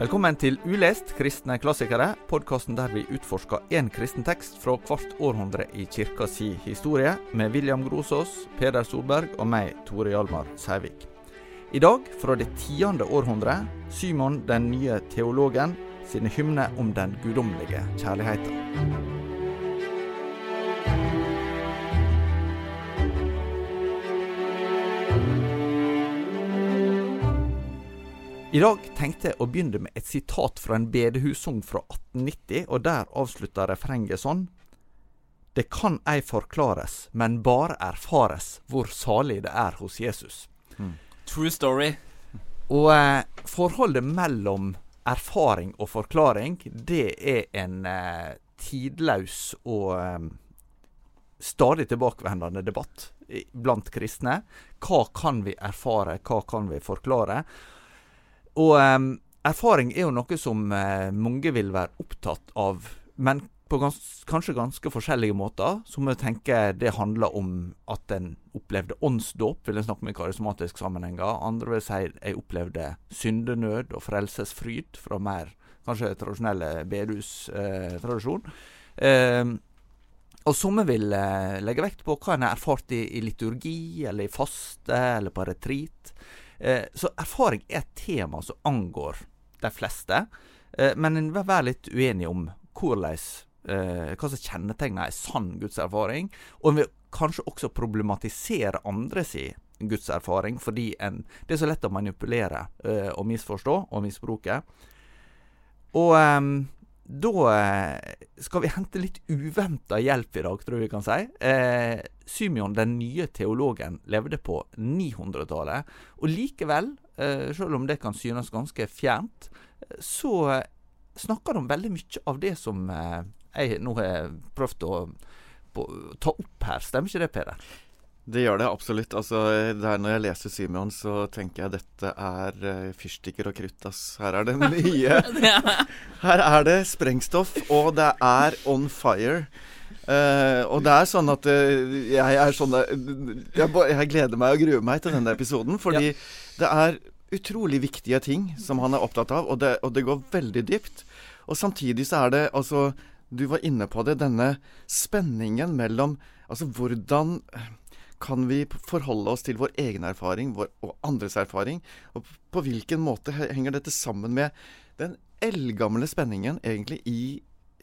Velkommen til Ulest kristne klassikere, podkasten der vi utforsker én kristen tekst fra hvert århundre i kirka si historie, med William Grosås, Peder Solberg og meg, Tore Hjalmar Sævik. I dag, fra det tiende århundre, Simon den nye teologen sine hymner om den guddommelige kjærligheten. I dag tenkte jeg å begynne med et sitat fra en bedehussang fra 1890, og der avslutter refrenget sånn. Det kan ei forklares, men bare erfares hvor salig det er hos Jesus. Mm. True story. Og eh, forholdet mellom erfaring og forklaring, det er en eh, tidløs og eh, stadig tilbakevendende debatt blant kristne. Hva kan vi erfare, hva kan vi forklare? Og um, erfaring er jo noe som uh, mange vil være opptatt av, men på gans kanskje ganske forskjellige måter. Så må jeg tenke det handler om at en opplevde åndsdåp, vil jeg snakke med karismatisk sammenhenger. Andre vil si jeg opplevde syndenød og frelsesfryd fra mer kanskje tradisjonelle bedehustradisjon. Eh, uh, og somme vil eh, legge vekt på hva en har erfart i, i liturgi, eller i faste, eller på retreat. Eh, så erfaring er et tema som angår de fleste. Eh, men en vil være litt uenig om hvordan, eh, hva som kjennetegner en sann gudserfaring. Og en vil kanskje også problematisere andre si gudserfaring, fordi en, det er så lett å manipulere og misforstå og misbruke. Og da eh, skal vi hente litt uventa hjelp i dag, tror jeg vi kan si. Eh, Symeon, den nye teologen, levde på 900-tallet. Og likevel, eh, selv om det kan synes ganske fjernt, så eh, snakker de veldig mye av det som eh, jeg nå har prøvd å på, ta opp her. Stemmer ikke det, Peder? Det gjør det absolutt. Altså, der når jeg leser Symeon, så tenker jeg dette er uh, fyrstikker og krutt. Ass. Her er det mye Her er det sprengstoff, og det er on fire. Uh, og det er sånn at uh, jeg er sånn jeg, jeg, gleder meg og gruer meg til denne episoden, fordi ja. det er utrolig viktige ting som han er opptatt av, og det, og det går veldig dypt. Og samtidig så er det altså Du var inne på det, denne spenningen mellom Altså hvordan kan vi forholde oss til vår egen erfaring vår, og andres erfaring? Og på hvilken måte henger dette sammen med den eldgamle spenningen egentlig i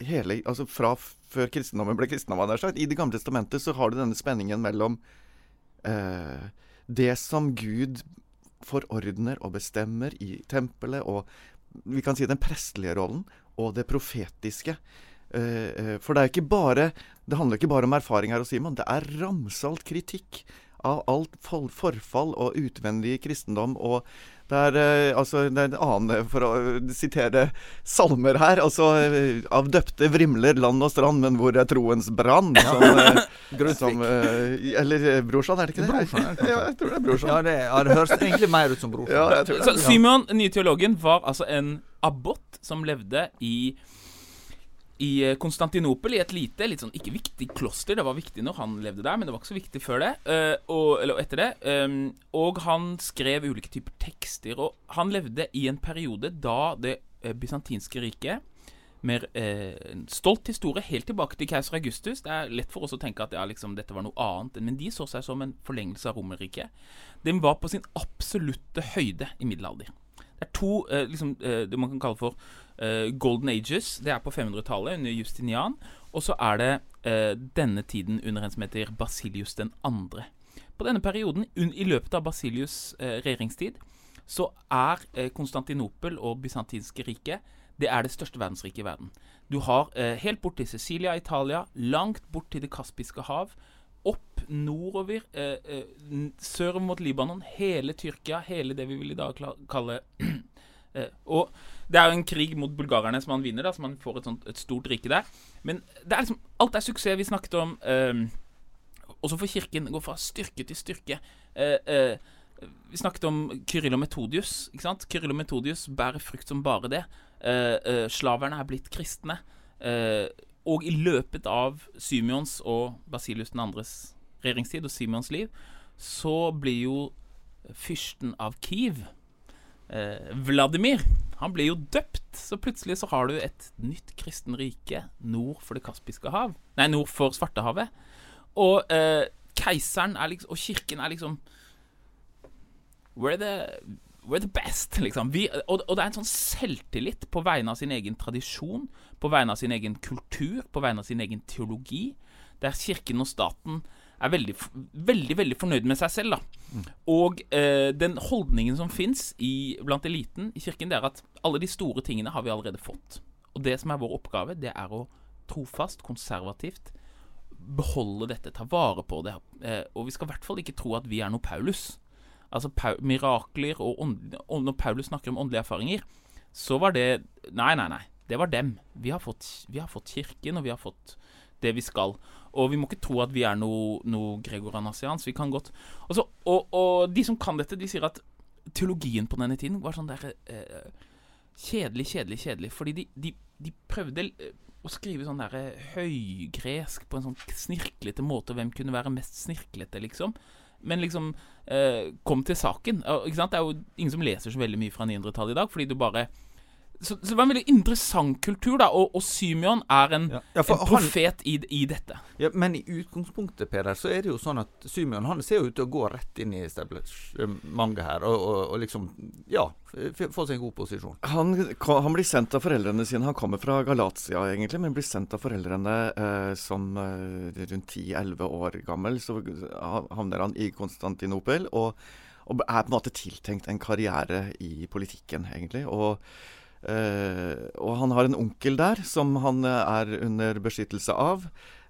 hele Altså fra før kristendommen ble kristendom, jeg sagt. I Det gamle testamentet så har du denne spenningen mellom eh, det som Gud forordner og bestemmer i tempelet, og vi kan si den prestelige rollen, og det profetiske. Eh, eh, for det er ikke bare Det handler ikke bare om erfaring her hos Simon. Det er ramsalt kritikk av alt forfall og utvendig kristendom. og det er, eh, altså, det er en annen, for å sitere salmer her altså, Av døpte vrimler land og strand, men hvor er troens brann? Som, som, eller Brorsan, er det ikke det? Brorsan, det ja, jeg tror det er Brorsan. Ja, det, er, det høres egentlig mer ut som Brorsan. Ja, Så Simon, nye teologen, var altså en abbot som levde i i eh, Konstantinopel, i et lite, litt sånn ikke viktig kloster. Det var viktig når han levde der, men det var ikke så viktig før det. Uh, og, eller etter det. Um, og han skrev ulike typer tekster. Og han levde i en periode da det bysantinske riket mer eh, stolt historie helt tilbake til keiser Augustus. Det er lett for oss å tenke at ja, liksom, dette var noe annet, men de så seg som en forlengelse av Romerriket. Den var på sin absolutte høyde i middelalder. Det er to eh, liksom, eh, det man kan kalle for uh, Golden Ages. Det er på 500-tallet, under Justinian. Og så er det denne tiden under en som heter Basilius den andre. På denne perioden, i løpet av Basilius' regjeringstid, så er Konstantinopel og bysantinske riket det er det største verdensriket i verden. Du har helt bort til Sicilia, Italia, langt bort til Det kaspiske hav nordover, eh, eh, sør mot Libanon, hele Tyrkia, hele det vi vil i dag kalle eh, Og det er jo en krig mot bulgarerne som han vinner, da, så man får et, sånt, et stort rike der. Men det er liksom, alt er suksess. Vi snakket om eh, Også for kirken gå fra styrke til styrke. Eh, eh, vi snakket om Kyrill og Metodius. ikke sant? Kyrill og Metodius bærer frukt som bare det. Eh, slaverne er blitt kristne. og i løpet av Symeons og Basilius 2.s regjeringstid og Simons liv, så blir jo fyrsten av Kiev eh, Vladimir han blir jo døpt, så plutselig så har du et nytt kristen rike nord for det kaspiske hav. Nei, nord for Svartehavet. Og eh, keiseren er liksom Og kirken er liksom We're the, we're the best, liksom. Vi, og, og, det er en sånn selvtillit på vegne av sin egen tradisjon, på vegne av sin egen kultur, på vegne av sin egen teologi, der kirken og staten er veldig, veldig veldig fornøyd med seg selv. da. Mm. Og eh, den holdningen som fins blant eliten i kirken, det er at alle de store tingene har vi allerede fått. Og det som er vår oppgave, det er å trofast, konservativt beholde dette, ta vare på det. Eh, og vi skal i hvert fall ikke tro at vi er noe Paulus. Altså mirakler og, ånd, Når Paulus snakker om åndelige erfaringer, så var det Nei, nei, nei. Det var dem. Vi har fått, vi har fått Kirken, og vi har fått det vi skal. Og vi må ikke tro at vi er noe, noe gregoranasians. Vi kan godt Også, og, og, de som kan dette, de sier at teologien på denne tiden var sånn der eh, Kjedelig, kjedelig, kjedelig. Fordi de, de, de prøvde eh, å skrive sånn der eh, høygresk på en sånn snirklete måte. Hvem kunne være mest snirklete, liksom? Men liksom eh, kom til saken. Ikke sant? Det er jo ingen som leser så veldig mye fra 900-tallet i dag, fordi du bare så, så, det var en veldig interessant kultur, da, og, og Symeon er en, ja. Ja, en profet han, i, i, dette. Ja, Men i utgangspunktet, Peder, så er det jo sånn at Symeon han ser ut til å gå rett inn i mange her, og, og, og, liksom Ja, få seg en god posisjon. Han, han, blir sendt av foreldrene sine. Han kommer fra Galatia, egentlig, men blir sendt av foreldrene eh, som eh, rundt 10-11 år gammel. Så havner han i Konstantinopel, og, og er på en måte tiltenkt en karriere i politikken, egentlig. og og han har en onkel der som han uh, er under beskyttelse av.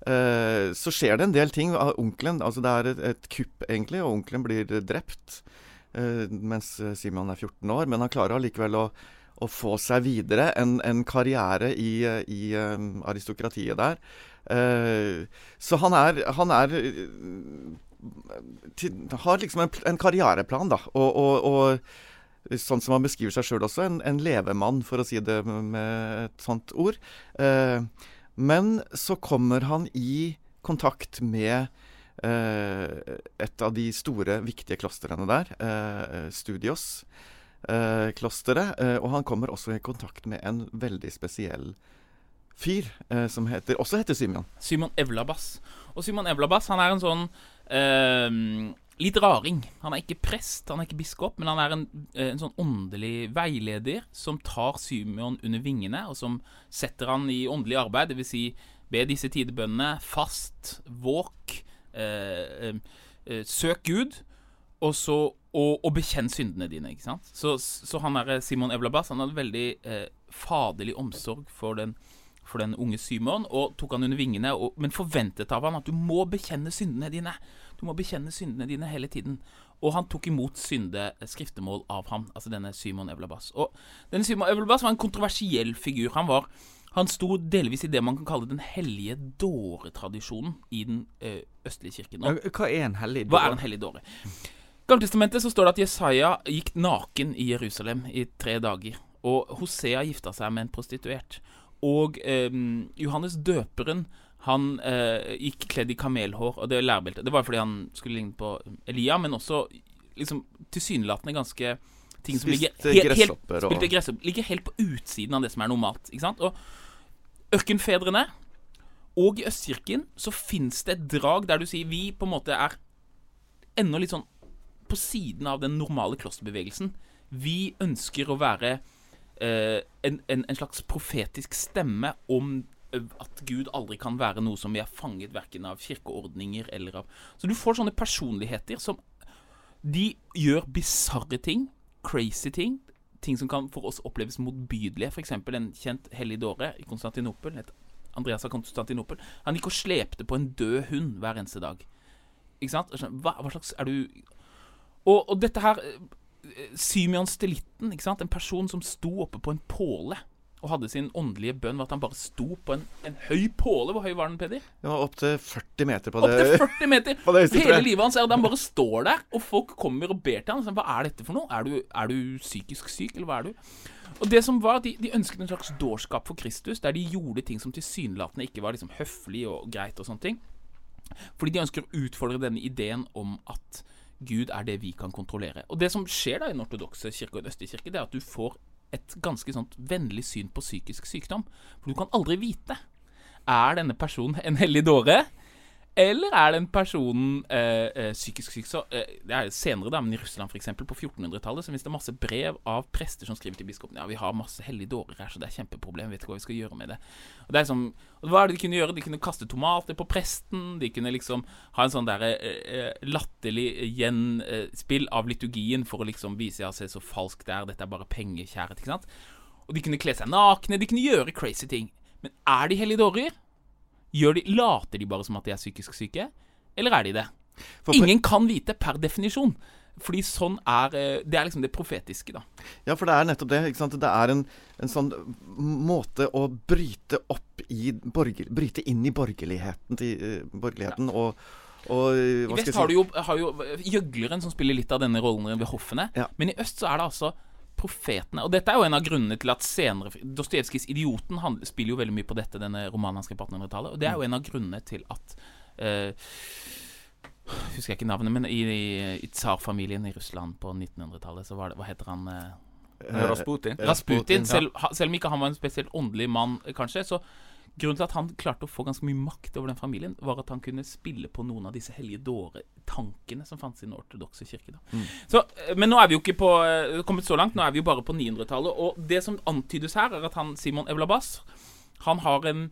Uh, så skjer det en del ting. Onkelen, altså Det er et, et kupp, egentlig, og onkelen blir drept mens Simon er 14 år. Men han klarer allikevel å, å få seg videre en, en karriere i, i aristokratiet der. så han er, han er til, har liksom en, en karriereplan, da. og, og, og sånn som han beskriver seg sjøl også, en, en, levemann, for å si det med et sånt ord. Eh, men så kommer han i kontakt med eh, et av de store, viktige klostrene der, eh, Studios. Eh, klosteret, eh, og han kommer også i kontakt med en veldig spesiell fyr eh, som heter, også heter Simon. Simon Evlabas. Og Simon Evlabas han er en sånn litt raring. Han er ikke prest, han er ikke biskop, men han er en, eh, en sånn åndelig veileder som tar Symeon under vingene, og som setter han i åndelig arbeid, dvs. Si, be disse tidebønnene fast, våk, eh, eh, eh, søk Gud, og så og, og bekjenn syndene dine. ikke sant? Så, så han er Simon Evlabas han hadde veldig eh, faderlig omsorg for den, for den unge Simon, og tok han under vingene, og, men forventet av han at du må bekjenne syndene dine. Du må bekjenne syndene dine hele tiden. Og han tok imot synde skriftemål av ham, altså denne Simon Evlabas. Og denne Simon Evlabas var en kontroversiell figur. Han var han sto delvis i det man kan kalle den hellige dåretradisjonen i den ø, østlige kirken. Og, hva er en hellig dåre? Hva er en hellig dåre? Gammeltestamentet så står det at Jesaja gikk naken i Jerusalem i tre dager. Og Hosea gifta seg med en prostituert. Og eh, Johannes døperen han eh, gikk kledd i kamelhår og det lærbeltet. Det var fordi han skulle ligne på Elia, men også liksom tilsynelatende ganske ting som ligger helt, helt, spilte gresshopper, ligger helt på utsiden av det som er normalt. Ikke sant? Og ørkenfedrene og i Østkirken så fins det et drag der du sier vi på en måte er ennå litt sånn på siden av den normale klosterbevegelsen. Vi ønsker å være eh, en, en, en slags profetisk stemme om at Gud aldri kan være noe som vi er fanget verken av kirkeordninger eller av Så du får sånne personligheter som De gjør bisarre ting, crazy ting, ting som kan for oss oppleves motbydelige. F.eks. en kjent hellig dåre i Konstantinopel, het Andreas av Konstantinopel. Han gikk og slepte på en død hund hver eneste dag. Ikke sant? Hva, hva slags Er du og, og dette her eh, Symeon Stelitten, ikke sant? en person som sto oppe på en påle og hadde sin åndelige bønn var at han bare sto på en, en høy påle. Hvor høy var den, Peder? Ja, Opptil 40 meter på det. Opp til 40 meter! det Hele livet hans er at han bare står der, og folk kommer og ber til ham. Hva er dette for noe? Er du, er du, psykisk syk, eller hva er du? Og det som var, De, de ønsket en slags dårskap for Kristus, der de gjorde ting som tilsynelatende ikke var liksom høflig og greit. og sånne ting. Fordi de ønsker å utfordre denne ideen om at Gud er det vi kan kontrollere. Og det som skjer da i den ortodokse kirke og den østlige kirke, det er at du får et ganske sånt vennlig syn på psykisk sykdom. For du kan aldri vite. Er denne personen en hellig dåre? Eller er den personen eh, eh, psykisk syk? Så, eh, det er senere, da, men i Russland f.eks. på 1400-tallet så finnes det masse brev av prester som skriver til biskopen Ja, vi har masse hellige dårer her, så det er kjempeproblem. Vet ikke hva vi skal gjøre med det. Og det er som, og Hva er det de kunne gjøre? De kunne kaste tomater på presten. De kunne liksom ha en sånn der eh, eh latterlig gjenspill av liturgien for å liksom vise ja, se så falsk det er, dette er bare pengekjæret. ikke sant? Og de kunne kle seg nakne. De kunne gjøre crazy ting. Men er de hellige dårer? Gjør de, later de bare som at de er psykisk syke, eller er de det? Ingen kan vite per definisjon. Fordi sånn er eh, Det er liksom det profetiske, da. Ja, for det er nettopp det. ikke sant? Det er en, en sånn måte å bryte opp i borger, Bryte inn i borgerligheten, til, uh, borgerligheten ja. og og, I vest har du jo, har jo gjøgleren som spiller litt av denne rollen ved hoffene. Ja. Men i øst så er det altså profetene. Og dette er jo en av grunnene til at senere Dostojevskijs 'Idioten' han spiller jo veldig mye på dette, denne romanen han skrev på 1800-tallet. Og det er jo en av grunnene til at uh, Husker jeg ikke navnet, men i, i, i tsarfamilien i Russland på 1900-tallet, så var det Hva heter han? Uh, Rasputin. Rasputin selv, selv, om ikke han var en spesielt åndelig mann, kanskje, så Grunnen til at han klarte å få ganske mye makt over den familien, var at han kunne spille på noen av disse hellige dåre-tankene som fantes i den ortodokse kirke. Mm. Så, eh, men nå er vi jo ikke på, uh, kommet så langt. Nå er vi jo bare på 900-tallet. Og det som antydes her, er at han Simon Evlabas han har en,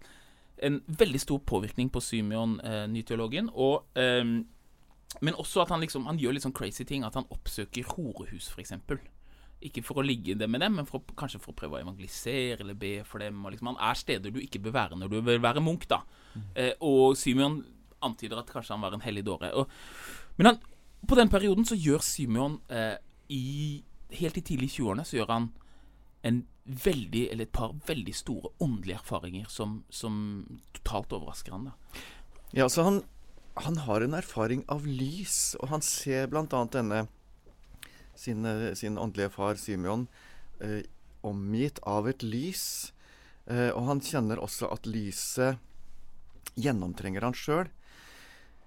en veldig stor påvirkning på Symeon, eh, nyteologen. Og eh, men også at han liksom Han gjør litt sånn crazy ting. At han oppsøker horehus, f.eks. Ikke for å ligge det med dem, men for å, kanskje for å prøve å evangelisere eller be for dem. Og liksom, han er steder du ikke bør være når du vil være munk. da mm. eh, Og Symeon antyder at kanskje han var en hellig dåre. Og, men han, på den perioden så gjør Symeon eh, i, Helt i tidlig 20-årene så gjør han en veldig, eller et par veldig store åndelige erfaringer som, som totalt overrasker han. da Ja, så han, han har en erfaring av lys, og han ser bl.a. denne sin, eh, sin åndelige far Simeon eh, omgitt av et lys. Eh, og han kjenner også at lyset gjennomtrenger han sjøl.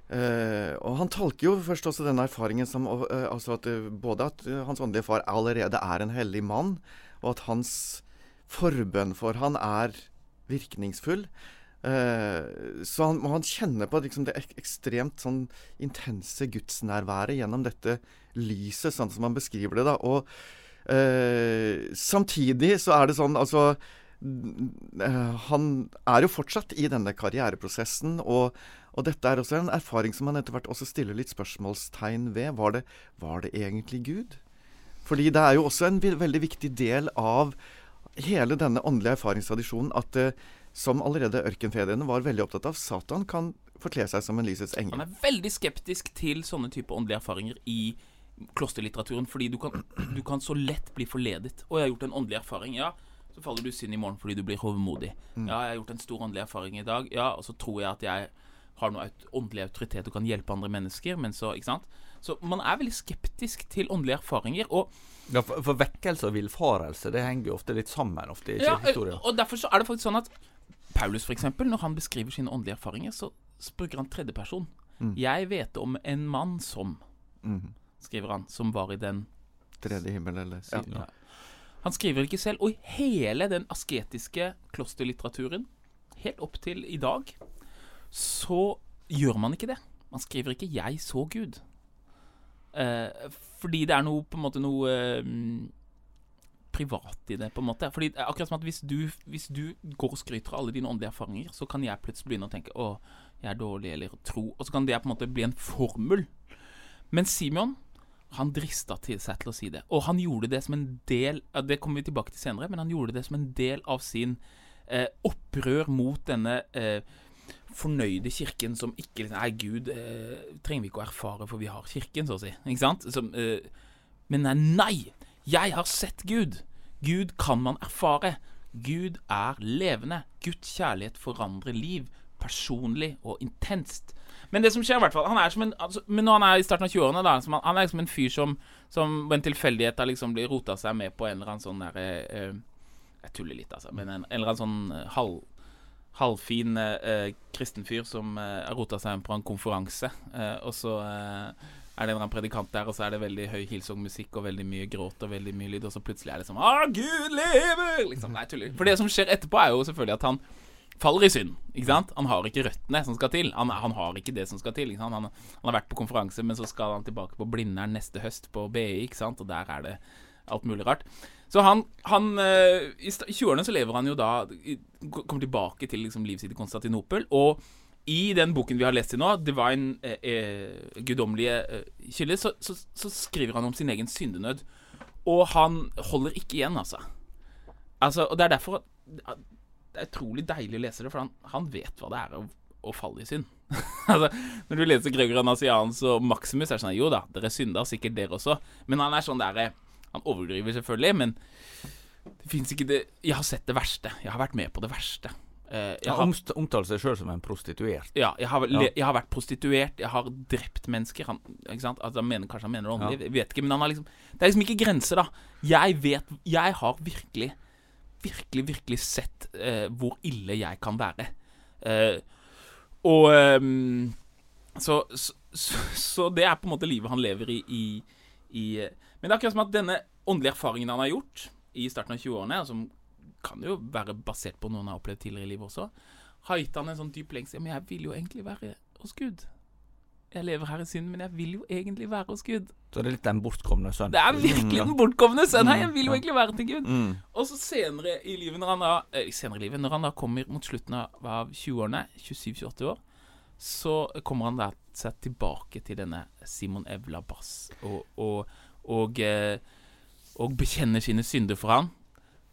Eh, og han tolker jo først også denne erfaringen som uh, altså at, uh, både at hans åndelige far allerede er en hellig mann, og at hans forbønn for han er virkningsfull. Så han, han kjenner på liksom, det ek ekstremt sånn intense gudsnærværet gjennom dette lyset, sånn som han beskriver det. da, og uh, Samtidig så er det sånn altså uh, Han er jo fortsatt i denne karriereprosessen, og, og, dette er også en erfaring som han etter hvert også stiller litt spørsmålstegn ved. Var det, var det egentlig Gud? Fordi det er jo også en veldig viktig del av hele denne åndelige erfaringstradisjonen at eh, som allerede ørkenfedrene var veldig opptatt av, Satan kan forkle seg som en lysets engel. Han er veldig skeptisk til sånne type åndelige erfaringer i klosterlitteraturen, fordi du kan, du kan, så lett bli forledet. Og jeg har gjort en åndelig erfaring. Ja, så faller du synd i morgen fordi du blir hovmodig. Mm. Ja, jeg har gjort en stor åndelig erfaring i dag. Ja, og så tror jeg at jeg har noe åndelig autoritet og kan hjelpe andre mennesker, men så Ikke sant? Så man er veldig skeptisk til åndelige erfaringer. Og ja, for, for vekkelse og villfarelse det henger jo ofte litt sammen. ofte i ja, Og derfor så er det faktisk sånn at Paulus, eksempel, når han beskriver sine åndelige erfaringer, så bruker han tredjeperson. Mm. Jeg vet om en mann som mm skriver han, som var i den Tredje himmel, eller ja. ja. Han skriver ikke selv. Og i hele den asketiske klosterlitteraturen, helt opp til i dag, så gjør man ikke det. Man skriver ikke 'jeg så Gud'. Eh, fordi det er noe på en måte noe eh, privat i det, på en måte. Fordi akkurat som at hvis du, hvis du går og skryter av alle dine åndelige erfaringer, så kan jeg plutselig begynne å tenke 'Å, jeg er dårlig', eller tro. Og så kan det på en måte bli en formel. Men Simeon han drista til seg til å si det. Og han gjorde det som en del Det kommer vi tilbake til senere, men han gjorde det som en del av sin eh, opprør mot denne eh, fornøyde kirken som ikke liksom, Nei, Gud eh, trenger vi ikke å erfare, for vi har kirken, så å si. Ikke sant? Som, eh, men nei, nei! Jeg har sett Gud! Gud kan man erfare. Gud er levende. Guds kjærlighet forandrer liv. Personlig og intenst. Men det som skjer, i hvert fall Han er som en altså, Men når han er i starten av 20-årene, da han, han, er liksom en fyr som, som på en tilfeldighet har liksom blitt rota seg med på en eller annen sånn derre eh, Jeg tuller litt, altså. Men en, en eller annen sånn eh, halv, halvfin eh, kristen fyr som eh, har rota seg med på en konferanse, eh, og så eh, er det en eller annen predikant der, og så er det veldig høy Hillsong-musikk og veldig mye gråt og veldig mye lyd, og så plutselig er det sånn Ah, Gud lever! Liksom, nei, tuller. For det som skjer etterpå, er jo selvfølgelig at han faller i synd. Ikke sant? Han har ikke røttene som skal til. Han, han har ikke det som skal til. Ikke? Han, han, har vært på konferanse, men så skal han tilbake på Blindern neste høst på BI, ikke sant? og der er det alt mulig rart. Så han, han eh, I 20-årene så lever han jo da Kommer tilbake til liksom livet sitt i Konstantinopel. Og i den boken vi har lest til nå, 'Divine eh, eh, guddommelige eh, kilder', så, så, så, skriver han om sin egen syndenød. Og han holder ikke igjen, altså. altså og det er derfor det er utrolig deilig å lese det, for han, han vet hva det er å, å falle i synd. altså, når du leser Gregor Anasians og Maximus, er det sånn Jo da, dere synder, sikkert dere også. Men han er sånn der eh, Han overdriver selvfølgelig, men det fins ikke det Jeg har sett det verste. Jeg har vært med på det verste. Uh, jeg har omtalt seg sjøl som en prostituert. Ja jeg, har, ja. jeg har, vært prostituert. Jeg har drept mennesker. Han, altså, mener, kanskje han mener det åndelig, ja. vet ikke. Men han har liksom Det er liksom ikke grenser, da. Jeg vet Jeg har virkelig, virkelig, virkelig sett uh, hvor ille jeg kan være. Uh, og um, så, så, så, så, det er på en måte livet han lever i, i, i Men det er akkurat som at denne åndelige erfaringen han har gjort i starten av 20-årene, som kan jo være basert på noe han har opplevd tidligere i livet også, har gitt han en sånn dyp lengsel. Men jeg vil jo egentlig være hos Gud. Jeg lever her i synd, men jeg vil jo egentlig være hos Gud. Så det er litt den bortkomne sønnen? Det er virkelig den bortkomne sønnen Jeg vil jo egentlig være til Gud. Mm. Og så senere i livet, når han da eh, senere i livet, når han da kommer mot slutten av 20-årene, 27-28 år, så kommer han da seg tilbake til denne Simon Evla Bass og, og, og, eh, og bekjenner sine synder for han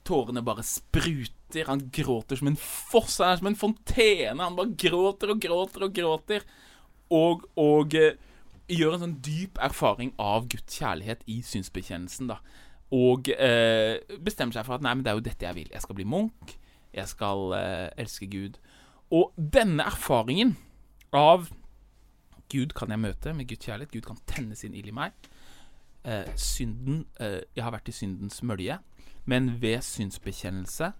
Tårene bare spruter. Han gråter som en foss. Han er som en fontene. Han bare gråter og gråter og gråter. Og, og eh, gjør en sånn dyp erfaring av Guds kjærlighet i synsbekjennelsen. da Og eh, bestemmer seg for at nei, men det er jo dette jeg vil. Jeg skal bli munk. Jeg skal eh, elske Gud. Og denne erfaringen av Gud kan jeg møte med Guds kjærlighet. Gud kan tenne sin ild i meg. synden Jeg har vært i syndens mølje. Men ved synsbekjennelse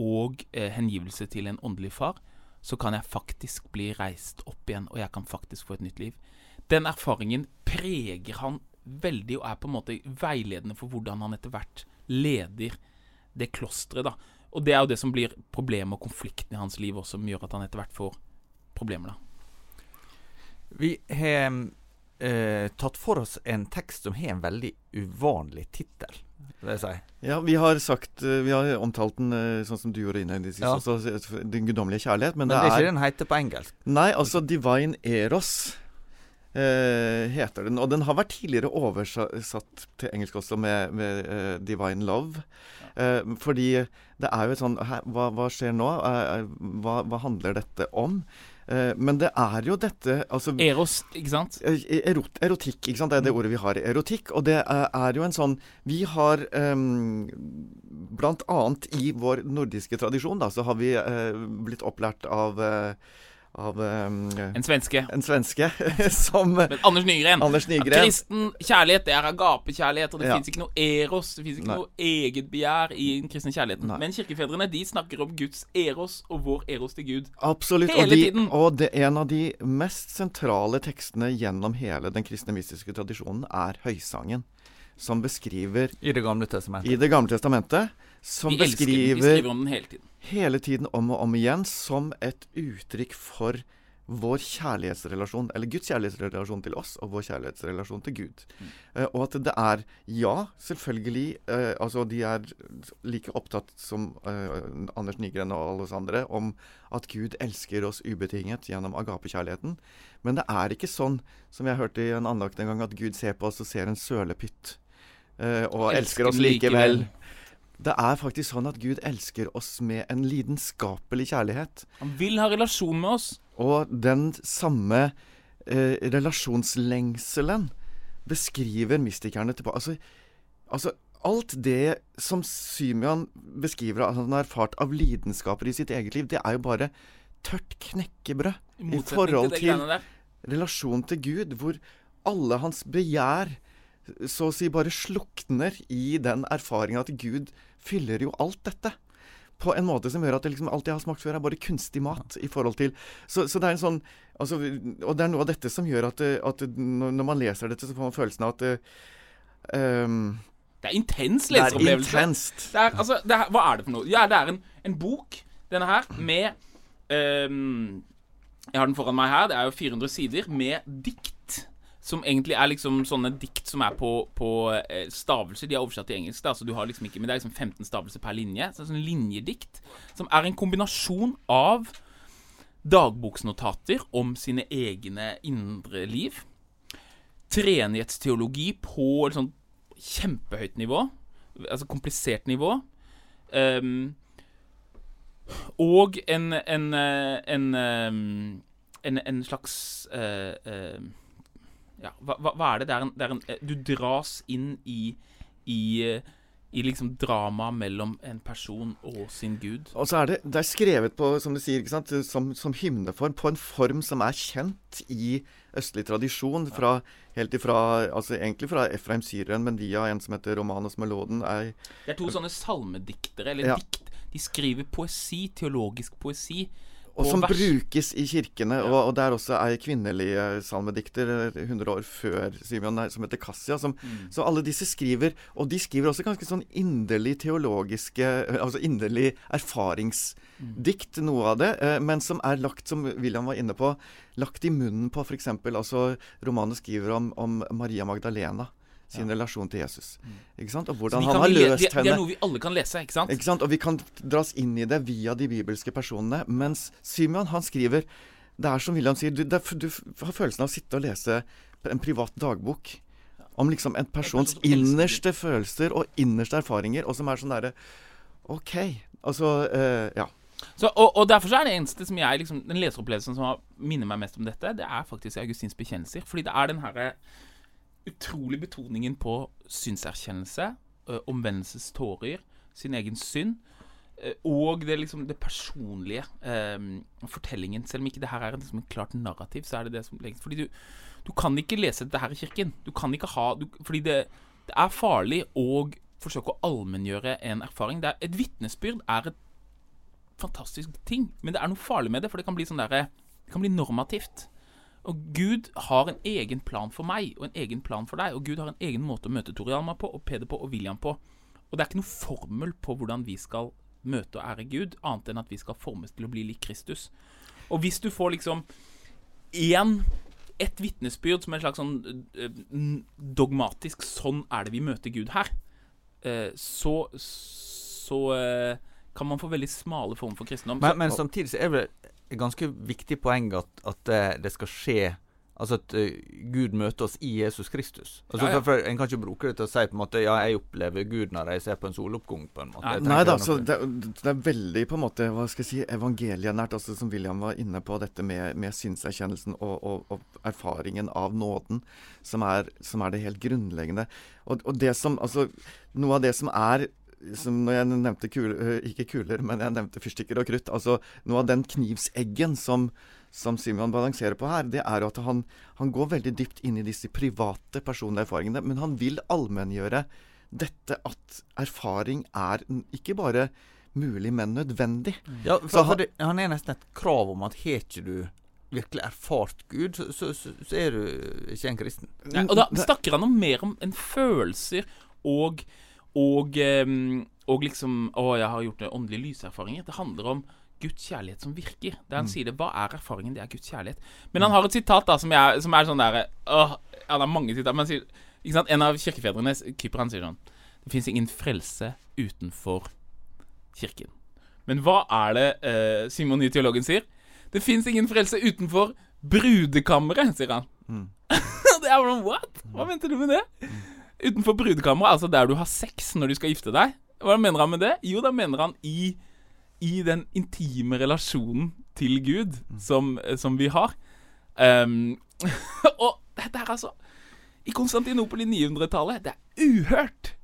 og eh, hengivelse til en åndelig far, så kan jeg faktisk bli reist opp igjen, og jeg kan faktisk få et nytt liv. Den erfaringen preger han veldig, og er på en måte veiledende for hvordan han etter hvert leder det klosteret. da. Og det er jo det som blir problemet og konflikten i hans liv også, som gjør at han etter hvert får problemer. da. Vi har eh, tatt for oss en tekst som har en veldig uvanlig tittel jeg si. Ja, vi har sagt eh, Vi har omtalt den eh, sånn som du gjorde innledningsvis, ja. også, Den guddommelige kjærlighet. Men, men det, er ikke den heter på engelsk? Nei, altså Divine Eros eh, heter den. Og den har vært tidligere oversatt til engelsk også med, med uh, Divine Love. Eh, fordi det er jo et sånn hva, hva, skjer nå? Hva, hva handler dette om? Eh, men det er jo dette altså, Eros, ikke sant? Eh, erot, erotikk, ikke sant. Det er det mm. ordet vi har. Erotikk. Og det er jo en sånn Vi har um, Blant annet i vår nordiske tradisjon, da, så har vi uh, blitt opplært av uh, av um, En svenske. En svenske som Men Anders Nygren. Anders Nygren. Kristen kjærlighet det er agapekjærlighet, og det ja. fins ikke noe eros. Det fins ikke Nei. noe eget begjær i den kristne kjærligheten. Nei. Men kirkefedrene de snakker om Guds eros og vår eros til Gud. Absolutt. Hele og de, tiden. Og det, en av de mest sentrale tekstene gjennom hele den kristne mystiske tradisjonen er høysangen. Som beskriver I Det gamle testamentet. I Det gamle testamentet. Som vi beskriver den. vi skriver om den hele tiden hele tiden om og om igjen som et uttrykk for vår kjærlighetsrelasjon, eller Guds kjærlighetsrelasjon til oss og vår kjærlighetsrelasjon til Gud. Mm. Uh, og at det er Ja, selvfølgelig. Uh, altså, de er like opptatt som uh, Anders Nygren og alle oss andre om at Gud elsker oss ubetinget gjennom agapekjærligheten. Men det er ikke sånn, som jeg hørte i en andakt en gang, at Gud ser på oss og ser en sølepytt. og elsker, elsker oss likevel. likevel. Det er faktisk sånn at Gud elsker oss med en lidenskapelig kjærlighet. Han vil ha relasjon med oss. Og den samme eh, relasjonslengselen beskriver mystikerne tilbake altså, altså, alt det som Symeon beskriver at han har erfart av lidenskaper i sitt eget liv, det er jo bare tørt knekkebrød i, forhold til, til relasjon til Gud, hvor alle hans begjær så å si bare slukner i den erfaringa at Gud fyller jo alt dette. på en måte som gjør at det liksom alt jeg har smakt før, er bare kunstig mat i forhold til Så, så det er en sånn altså, Og det er noe av dette som gjør at, at når man leser dette, så får man følelsen av at ehm, Det er intens det er intenst. Det er, altså, det er, hva er det for noe? Ja, det er en, en bok, denne her, med um, Jeg har den foran meg her. Det er jo 400 sider med dikt. Som egentlig er liksom sånne dikt som er på, på eh, stavelser. De er oversatt til engelsk, da, så du har liksom ikke Men det er liksom 15 stavelser per linje. Så det er sånn linjedikt. Som er en kombinasjon av dagboksnotater om sine egne indre liv. Treenighetsteologi på et sånt kjempehøyt nivå. Altså komplisert nivå. um, og en en, eh, en, ehm, en, en slags uh, eh, Ja, hva, hva- er det? Det er en, det er en eh, Du dras inn i i, eh, i liksom dramaet mellom en person og sin gud. Og så er det, det er skrevet på, som du sier, som, som hymneform, på en form som er kjent i østlig tradisjon. Fra, helt ifra, altså Egentlig fra Efraim Syrien, men via en som heter Romanos Meloden. Er, Det er to sånne salmediktere, eller Ja. dikt. De skriver poesi, teologisk poesi. Og som vers. brukes i kirkene. Og, og det er også ei kvinnelig eh, salmedikter eh, 100 år før Simeon eh, som heter Cassia. Som, Mm. Så alle disse skriver, og de skriver også ganske sånn inderlig teologiske eh, Altså inderlig erfaringsdikt, noe av det, eh, men som er lagt, som William var inne på, lagt i munnen på f.eks. Altså, romanen skriver om, om Maria Magdalena sin relasjon til Jesus. Ikke sant? Og hvordan han har har henne. det, det er noe vi alle kan lese, ikke sant? Ikke sant? Og vi kan dras inn i det via de bibelske personene. Mens Simeon, han skriver Det er som William sier, du, det du har følelsen av å sitte og lese en privat dagbok. Om liksom en persons person innerste følelser og innerste erfaringer, og som er sånn derre OK. Altså uh, Ja. Så, og, og derfor så er det eneste som jeg liksom, Den leseropplevelsen som har, minner meg mest om dette, det er faktisk Augustins bekjennelser. Fordi det er den herre utrolig betoningen på synserkjennelse, omvendelsestårer, sin egen synd. Og det liksom det personlige Eh, fortellingen. Selv om ikke det her er liksom et klart narrativ, så er det det som legges Fordi du, du kan ikke lese dette her i kirken. Du kan ikke ha du, Fordi det, det er farlig å forsøke å allmenngjøre en erfaring. Er, et vitnesbyrd er et fantastisk ting, men det er noe farlig med det, for det kan bli sånn derre Det kan bli normativt. Og Gud har en egen plan for meg, og en egen plan for deg. Og Gud har en egen måte å møte Torialma på, og Peder på, og William på. Og det er ikke noe formel på hvordan vi skal møte og ære Gud, annet enn at vi skal formes til å bli lik Kristus. Og hvis du får liksom én et vitnesbyrd som en slags sånn eh, dogmatisk 'sånn er det vi møter Gud her', eh, så, så eh, kan man få veldig smale former for kristendom. Men, men samtidig så er det et ganske viktig poeng at, at det skal skje Altså at eh, Gud møter oss i Jesus Kristus. Altså Ja, ja. For, En kan ikke bruke det til å si på en måte Ja, jeg opplever Gud når jeg ser på en soloppgang, på en måte. Nei, Nei da, så det, det er veldig på en måte hva skal jeg si, evangelienært, altså som William var inne på, dette med, med synserkjennelsen og, og, og erfaringen av nåden, som er, som er det helt grunnleggende. Og, og det som, altså, noe av det som er som når jeg nevnte kul, øh, ikke kuler, men jeg nevnte fyrstikker og krutt. altså Noe av den knivseggen som, som Simon balanserer på her, det er at han, han går veldig dypt inn i disse private personlige erfaringene. Men han vil allmenngjøre dette at erfaring er ikke bare mulig, men nødvendig. Ja, for, for han- for det, han er nesten et krav om at har ikke du virkelig erfart Gud, så, så, så, så er du ikke en kristen. Nei, og da snakker han om mer om en følelser og og, og liksom Å, jeg har gjort åndelige lyserfaringer. Det handler om Guds kjærlighet som virker. Der han sier det. Hva er erfaringen? Det er Guds kjærlighet. Men han har et sitat da som, jeg, som er sånn derre det er mange sitat. Men sier ikke sant? En av kirkefedrene, Kyper, han sier sånn Det fins ingen frelse utenfor kirken. Men hva er det eh, Simon Nye teologen sier? Det fins ingen frelse utenfor brudekammeret, sier han. Mm. det er sånn What? Hva mente du med det? Utenfor brudekammeret, altså der du har sex når du skal gifte deg. Hva mener han med det? Jo, da mener han i, i den intime relasjonen til Gud som, som vi har. Um, og dette er altså I Konstantinopel i 900-tallet Det er uhørt!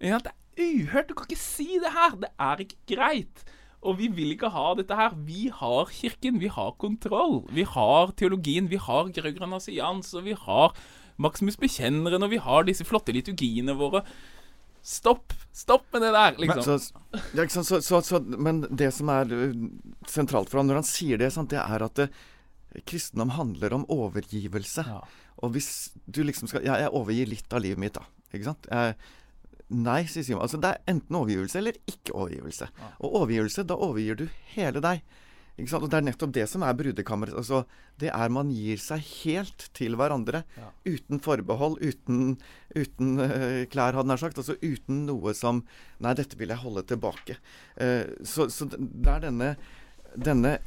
Ja. Det er uhørt! Du kan ikke si det her! Det er ikke greit! Og vi vil ikke ha dette her. Vi har kirken, vi har kontroll. Vi har teologien, vi har Grøgran Asians, og vi har Maximus Bekjenneren, og vi har disse flotte liturgiene våre. Stopp! Stopp med det der! Liksom. Sant, så, så, så, men det som er uh, sentralt for ham når han sier det, sant, det er at det, kristendom handler om overgivelse. Ja. Og hvis du liksom skal Ja, jeg overgir litt av livet mitt, da. Ikke sant? Jeg, nei, sier Simon. Altså, det er enten overgivelse eller ikke overgivelse. Og overgivelse, da overgir du hele deg. Og det er nettopp det som er brudekammeret. Altså, det er man gir seg helt til hverandre. Ja. Uten forbehold, uten, uten uh, klær, hadde jeg sagt. Altså uten noe som Nei, dette vil jeg holde tilbake. Uh, så, så det er denne, denne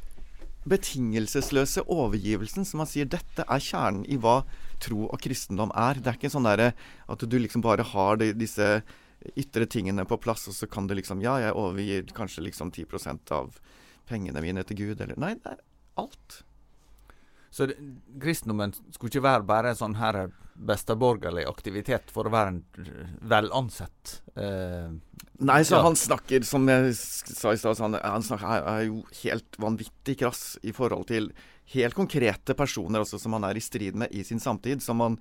betingelsesløse overgivelsen som man sier dette er kjernen i hva tro og kristendom er. Det er ikke sånn derre at du liksom bare har de, disse ytre tingene på plass, og så kan du liksom Ja, jeg overgir kanskje liksom 10% av pengene mine til Gud, eller Nei, det er alt. Så det, kristendommen skulle ikke være bare en sånn her besteborgerlig aktivitet for å være en velansett vel ansett eh, Nei, så Ja. han snakker, som jeg sa i stad, han, han snakker, er, er jo helt vanvittig krass i forhold til helt konkrete personer også som han er i strid med i sin samtid. Som han,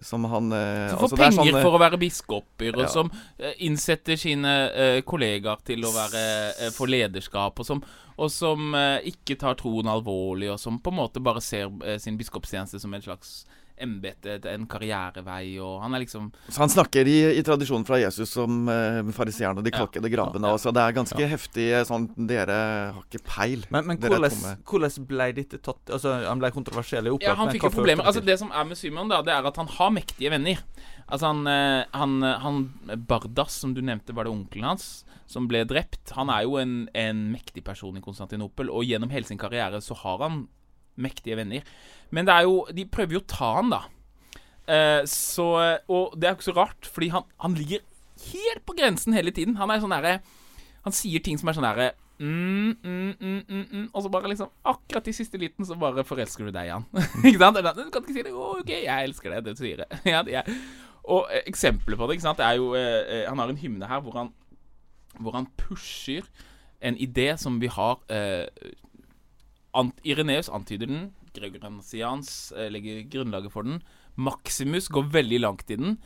som han eh, Som får altså, er penger sånn, for å være biskoper, og ja. som eh, innsetter sine eh, kollegaer til å være eh, for lederskap, og som, og som eh, ikke tar troen alvorlig, og som på en måte bare ser eh, sin biskopstjeneste som en slags embete, en karrierevei, og han er liksom Så han snakker i, i tradisjonen fra Jesus som eh, fariseeren og de Ja. gravene. grabbene. Ja. Så Det er ganske heftig eh, sånn Dere har ikke peil. Men, men Dere hvordan, hvordan ble dette tatt Altså, Han ble kontroversiell i opptak. Ja, han fikk jo problemer. det Altså, det som er med Simon, da, det er at han har mektige venner. Altså, han, eh, han, han Bardas, som du nevnte, var det onkelen hans, som ble drept. Han er jo en, en mektig person i Konstantinopel, og gjennom hele sin karriere så har han mektige venner. Men det er jo De prøver jo å ta han, da. Eh, så Og det er jo ikke så rart, fordi han, han ligger helt på grensen hele tiden. Han er sånn derre Han sier ting som er sånn derre Mm, mm, mm, mm, mm. Og så bare liksom Akkurat i siste liten så bare forelsker du deg i han. ikke sant? Sånn, Du kan ikke si det. Å, OK, jeg elsker deg', Det du sier. ja, det er. Og eh, eksempelet på det ikke sant? Det er jo eh, eh, Han har en hymne her hvor han, hvor han pusher en idé som vi har eh, ant, Ireneus antyder den. Gregoriansians eh, legger grunnlaget for den. Maximus går veldig langt i den.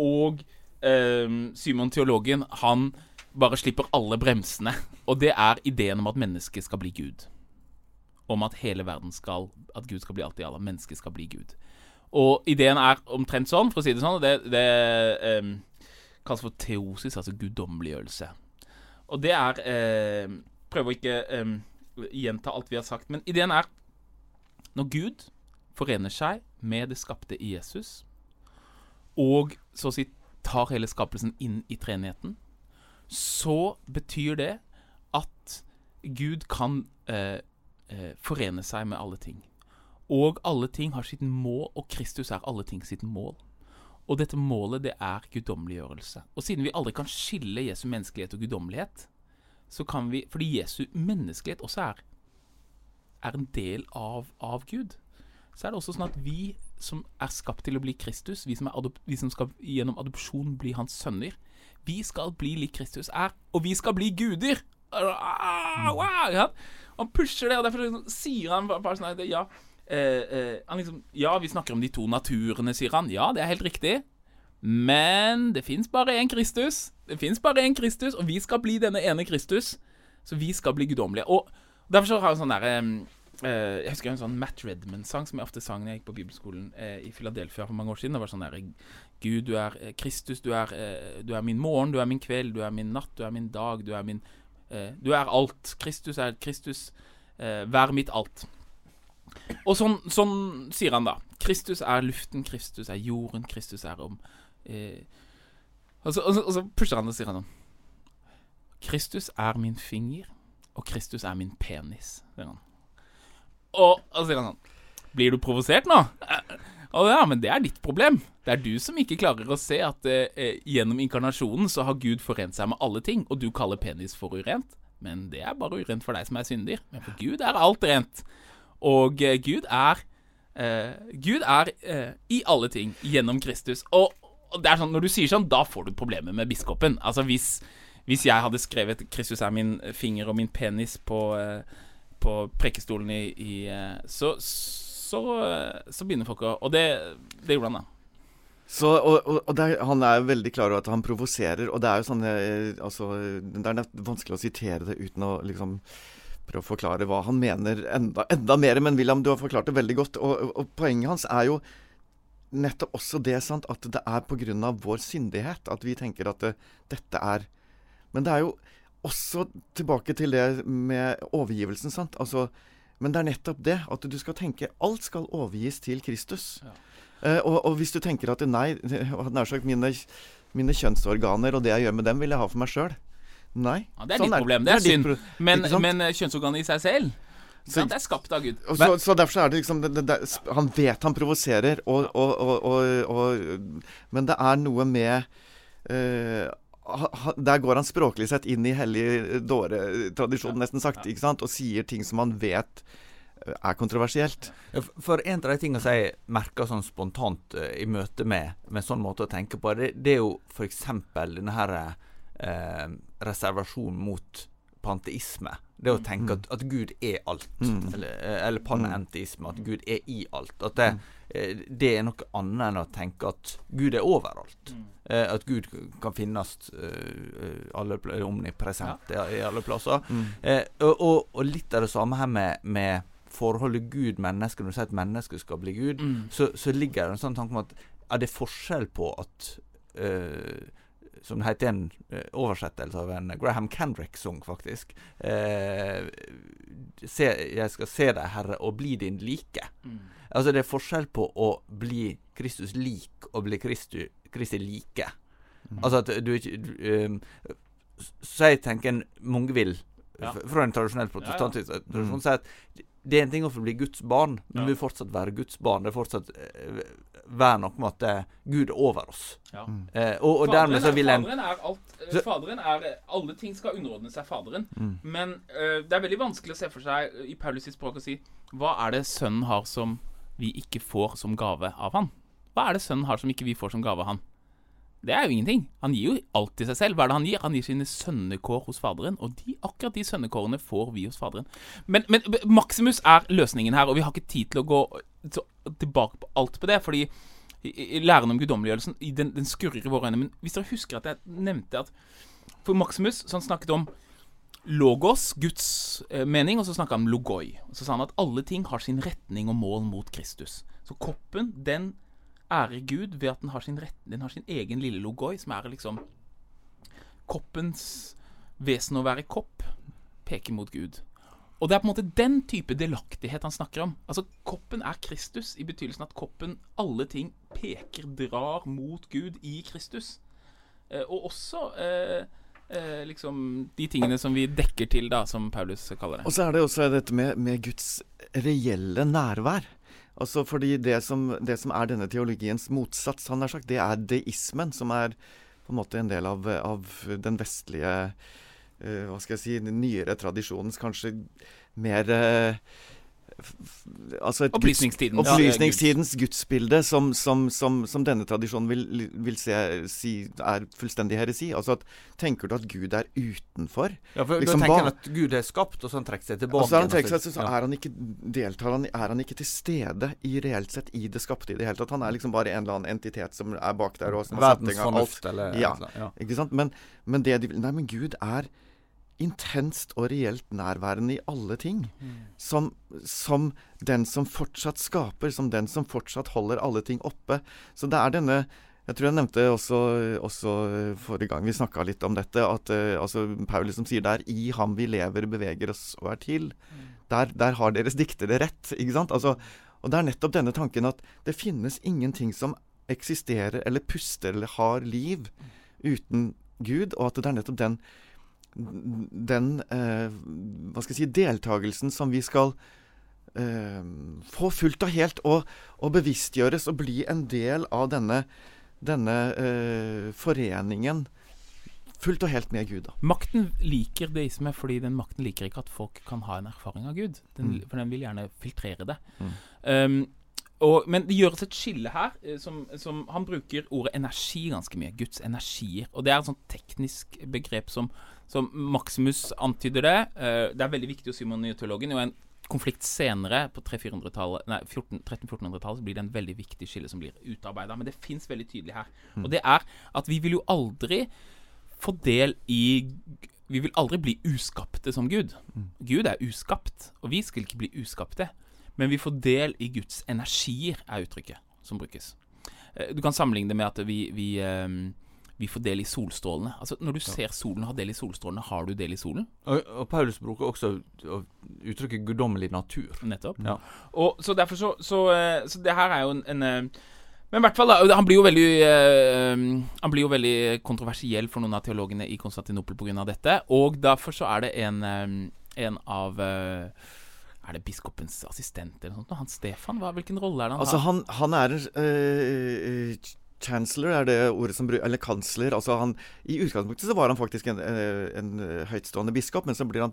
Og eh, Simon teologen, han bare slipper alle bremsene. Og det er ideen om at mennesket skal bli Gud. Om at hele verden skal At Gud skal bli alt i alle. Mennesket skal bli Gud. Og ideen er omtrent sånn, for å si det sånn. Det, det eh, kalles for teosis, altså guddommeliggjørelse. Og det er eh, Prøver å ikke eh, gjenta alt vi har sagt, men ideen er når Gud forener seg med det skapte i Jesus, og så å si tar hele skapelsen inn i treenigheten, så betyr det at Gud kan eh, eh, forene seg med alle ting. Og alle ting har sitt mål, og Kristus er alle ting sitt mål. Og dette målet, det er guddommeliggjørelse. Og siden vi aldri kan skille Jesu menneskelighet og guddommelighet, så kan vi Fordi Jesu menneskelighet også er, er en del av, av Gud, så er det også sånn at vi som er skapt til å bli Kristus, vi som, er adop vi som skal gjennom adopsjon bli hans sønner, vi skal bli lik Kristus er, og vi skal bli guder! Ah, wow, ja. Han pusher det, og derfor liksom sier han bare sånn ja, eh, eh, han liksom, ja, vi snakker om de to naturene, sier han. Ja, det er helt riktig. Men det fins bare én Kristus. Det fins bare én Kristus, og vi skal bli denne ene Kristus. Så vi skal bli guddommelige. Og derfor har jeg en sånn derre eh, Jeg husker en sånn Matt Redman-sang som jeg ofte sang når jeg gikk på bibelskolen eh, i Philadelphia for mange år siden. Det var sånn derre Gud, du er eh, Kristus, du er, eh, du er min morgen, du er min kveld, du er min natt, du er min dag, du er min eh, Du er alt. Kristus er Kristus. Eh, vær mitt alt. Og sånn, sånn sier han da. Kristus er luften, Kristus er jorden, Kristus er om og, så, og, så, og så pusher han og sier han sånn Kristus er min finger, og Kristus er min penis, sier han. Og, så sier han sånn Blir du provosert nå? Eh, Å ja, men det er ditt problem. Det er du som ikke klarer å se at eh, eh, gjennom inkarnasjonen så har Gud forent seg med alle ting, og du kaller penis for urent. Men det er bare urent for deg som er synder. Men for Gud er alt rent. Og eh, Gud er eh, Gud er eh, i alle ting gjennom Kristus. Og det er sånn, når du sier sånn, da får du problemer med biskopen. Altså hvis, hvis jeg hadde skrevet 'Kristus er min finger og min penis' på, eh, på prekestolen i, i eh, så, så, eh, så begynner folk å Og det, det gjorde han, da. Så, og, og, og det er, Han er jo veldig klar over at han provoserer, og det er jo sånn altså, Det er vanskelig å sitere det uten å liksom prøve å forklare hva han mener enda, enda mer. Men William, du har forklart det veldig godt. Og, og poenget hans er jo nettopp også det sant, at det er pga. vår syndighet at vi tenker at det, dette er Men det er jo også tilbake til det med overgivelsen. sant? Altså, men det er nettopp det. At du skal tenke alt skal overgis til Kristus. Ja. Eh, og, og, hvis du tenker at nei, nær sagt mine, mine, kjønnsorganer og det jeg gjør med dem, vil jeg ha for meg sjøl. Nei. Ja, det er sånn ditt problem. Det er, det er synd. Men, men eh, kjønnsorganet i seg selv så, det er skapt av Gud. Så, så, derfor er det liksom det, det, Han vet han provoserer, og, og, og, Men det er noe med uh, der går han språklig sett inn i hellig dåre-tradisjonen, nesten sagt, ikke sant? og sier ting som han vet eh, er kontroversielt. For en av de tingene som jeg merker sånn spontant uh, i møte med, med sånn måte å tenke på, det, det er jo f.eks. denne her uh, reservasjonen mot panteisme. Det å tenke mm. at, at Gud er alt. Mm. Eller, eller panenteisme. At Gud er i alt. At det, mm. det, er noe annet enn å tenke at Gud er overalt. Mm. Eh, at Gud kan finnes alle, omnipresent ja. i, alle plasser. Mm. Eh, og, og, og, litt av det samme her med, med forholdet Gud-menneske. Når du sier at mennesket skal bli Gud, mm. så, så, ligger det en sånn tanke om at er det forskjell på at uh, som det heter en uh, oversettelse av en Graham Kendrick-sang, faktisk. Eh, se, 'Jeg skal se deg, Herre, og bli din like'. Mm. Altså Det er forskjell på å bli Kristus lik og bli Kristi, Kristi like. Mm. Altså at du ikke um, Så jeg tenker mange vil, ja. fra en tradisjonell protestantisk ja, ja. tradisjon, si at det er en ting å få bli Guds barn, men ja. vi vil fortsatt være Guds barn. Det er fortsatt uh, være noe med at uh, Gud er over oss. Ja. Uh, og, og dermed så vil en Faderen er alt. Så, faderen er Alle ting skal underordne seg Faderen. Mm. Men det er veldig vanskelig å se for seg i Paulus språk å si Hva er det Sønnen har som vi ikke får som gave av han? Hva er det Sønnen har som ikke vi får som gave av han? Det er jo ingenting. Han gir jo alt til seg selv. Hva er det han gir? Han gir sine sønnekår hos Faderen, og de, akkurat de sønnekårene får vi hos Faderen. Men, men, Maximus er løsningen her, og vi har ikke tid til å gå tilbake på alt på det, fordi læren om guddommeliggjørelsen den, den, skurrer i våre øyne. Men hvis dere husker at jeg nevnte at For Maximus så han snakket om logos, Guds eh, mening, og så snakka han om logoi. Så sa han at alle ting har sin retning og mål mot Kristus. Så koppen, den ærer Gud ved at den har sin, rett, den har sin egen lille logoi, som er liksom Koppens vesen å være kopp peker mot Gud. Og det er på en måte den type delaktighet han snakker om. Altså, Koppen er Kristus, i betydelsen at koppen, alle ting, peker, drar mot Gud i Kristus. Eh, og også eh, eh, liksom de tingene som vi dekker til, da, som Paulus kaller det. Og så er det også dette med, med Guds reelle nærvær. Altså fordi det som, det som, er denne teologiens motsats, han har sagt, det er deismen, som er på en måte en del av, av den vestlige uh, Hva skal jeg si Den nyere tradisjonens kanskje mer uh, altså Opplysningstiden. Opplysningstidens gudsbilde, som, som, som, som, denne tradisjonen vil, vil se, si er fullstendig heresi. Altså at Tenker du at Gud er utenfor? Ja, for liksom, Da tenker han at Gud er skapt, og så han trekker seg tilbake. Altså, han trekker seg, så, så er han ikke deltar han, er han ikke til stede i reelt sett i det skapte i det hele tatt. Han er liksom bare en eller annen entitet som er bak der. og som Verdens fornuft, eller ja, ja. Ikke sant? Men, men det de Nei, men Gud er intenst og reelt nærværende i alle ting. Mm. Som, som, den som fortsatt skaper, som den som fortsatt holder alle ting oppe. Så det er denne Jeg tror jeg nevnte også, også forrige gang vi snakka litt om dette, at uh, altså, Paulus som sier det er i ham vi lever, beveger oss og er til. Mm. Der, der, har deres diktere rett. ikke sant? Altså, og det er nettopp denne tanken at det finnes ingenting som eksisterer eller puster eller har liv uten Gud, og at det er nettopp den den eh, hva skal jeg si, deltakelsen som vi skal eh, få fullt og helt, og, og, bevisstgjøres og bli en del av denne, denne eh, foreningen fullt og helt med Gud. Da. Makten liker deisme fordi den makten liker ikke at folk kan ha en erfaring av Gud. Den, mm. For den vil gjerne filtrere det. Mm. Um, og, men det gjøres et skille her. Eh, som, som, Han bruker ordet energi ganske mye. Guds energier. Og det er et sånt teknisk begrep som, som Maximus antyder det. Uh, det er veldig viktig å si med nyteologen. Jo en konflikt senere, på 300-400-tallet Nei, 14 1300-1400-tallet, så blir det en veldig viktig skille som blir utarbeida. Men det fins veldig tydelig her. Og det er at vi vil jo aldri få del i Vi vil aldri bli uskapte som Gud. Gud er uskapt, og vi skal ikke bli uskapte. Men vi får del i Guds energier, er uttrykket som brukes. Eh, Du kan sammenligne det med at vi, vi, eh, vi får del i solstrålene. Altså Når du ser solen har del i solstrålene, har du del i solen? Og, og Paulus bruker også uttrykket guddommelig natur. Nettopp. Ja. Og så derfor så, så, eh, så det her er jo en, en eh, Men i hvert fall, da. Han blir jo veldig øh, Han blir jo veldig kontroversiell for noen av teologene i Konstantinopel pga. dette. Og derfor så er det en, en av øh, Er det biskopens assistent eller noe sånt? Han Stefan? Hva, hvilken rolle er det han Altså, har? han, han er en øh, Chancellor er det ordet som bruker, Eller kansler. Altså han, I utgangspunktet så var han faktisk en, en, en øh, høytstående biskop, men så blir han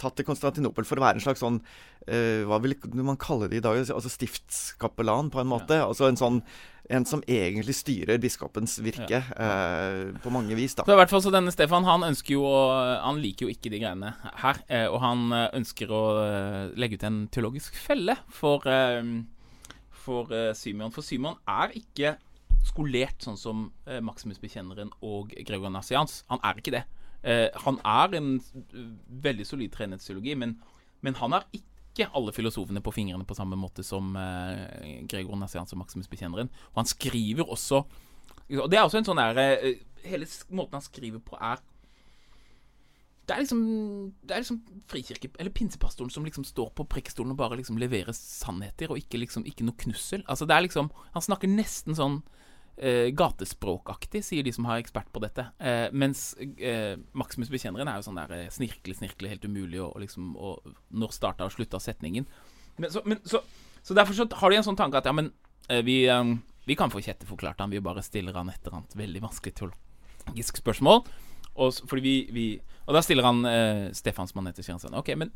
tatt til Konstantinopel for å være en slags sånn øh, Hva vil man kalle det i dag? Altså stiftskapellan, på en måte. Altså en sånn En som egentlig styrer biskopens virke øh, på mange vis, da. Så i hvert fall så denne Stefan Han ønsker jo Han liker jo ikke de greiene her. eh, Og han eh, ønsker å eh, legge ut en teologisk felle for, eh, for eh, Symeon. For Symeon er ikke skolert sånn som eh, Maximus Bekjenneren og Gregor Nassians. Han er ikke det. Eh, han er en veldig solid treenhetsteologi, men, men han har ikke alle filosofene på fingrene på samme måte som eh, Gregor Nassians og Maximus Bekjenneren. Og han skriver også og Det er også en sånn der eh, Hele måten han skriver på, er det er liksom Det er liksom frikirke... Eller pinsepastoren som liksom står på prekestolen og bare liksom leverer sannheter, og ikke liksom Ikke noe knussel. Altså det er liksom Han snakker nesten sånn gatespråkaktig, sier de som har ekspert på dette. Eh, mens eh, Maximus Bekjenneren er jo sånn der eh, snirkle, snirkle, helt umulig, og, og liksom og Når starta og slutta setningen. Men så, men, så, så derfor så har de en sånn tanke at ja, men eh, vi, eh, vi kan få Kjetil forklart han, vi bare stiller han et eller annet veldig vanskelig teologisk spørsmål. Og, fordi vi, vi, og da stiller han eh, Stefan som han heter, sier han sånn OK, men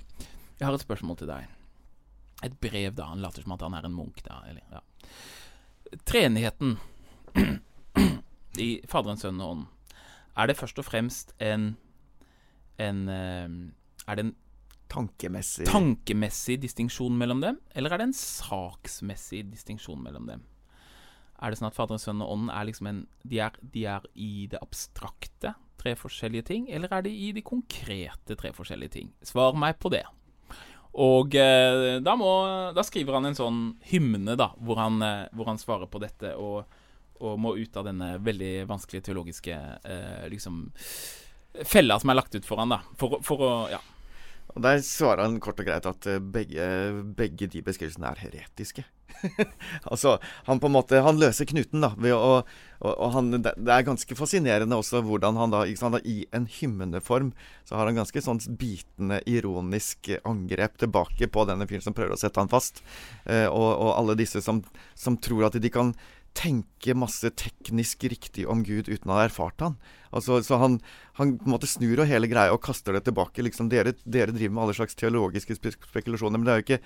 jeg har et spørsmål til deg. Et brev, da. Han later som at han er en munk, da. Eller, ja. Treenigheten i Faderen, Sønnen og Ånden, er det først og fremst en en eh, Er det en Tankemessig tankemessig distinksjon mellom dem, eller er det en saksmessig distinksjon mellom dem? Er det sånn at Faderen, Sønnen og Ånden er liksom en de er, de er i det abstrakte tre forskjellige ting, eller er de i de konkrete tre forskjellige ting? Svar meg på det. Og eh, da, må, da skriver han en sånn hymne, da, hvor han, eh, hvor han svarer på dette, og, og må ut av denne veldig vanskelige teologiske eh, liksom fella som er lagt ut for han. For, for Ja. Der svarer han kort og greit at eh, begge, begge de beskrivelsene er heretiske. altså, han på en måte Han løser knuten, da. Ved å, og, og han, det er ganske fascinerende også hvordan han da, sant, da I en hymneform så har han ganske sånn bitende, ironisk angrep tilbake på denne fyren som prøver å sette han fast. Eh, og, og alle disse som, som tror at de kan tenke masse teknisk riktig om Gud uten å ha erfart han. Altså, så han, han på en måte snur og hele greia og kaster det tilbake. Liksom, dere, dere driver med alle slags teologiske spekulasjoner, men ikke,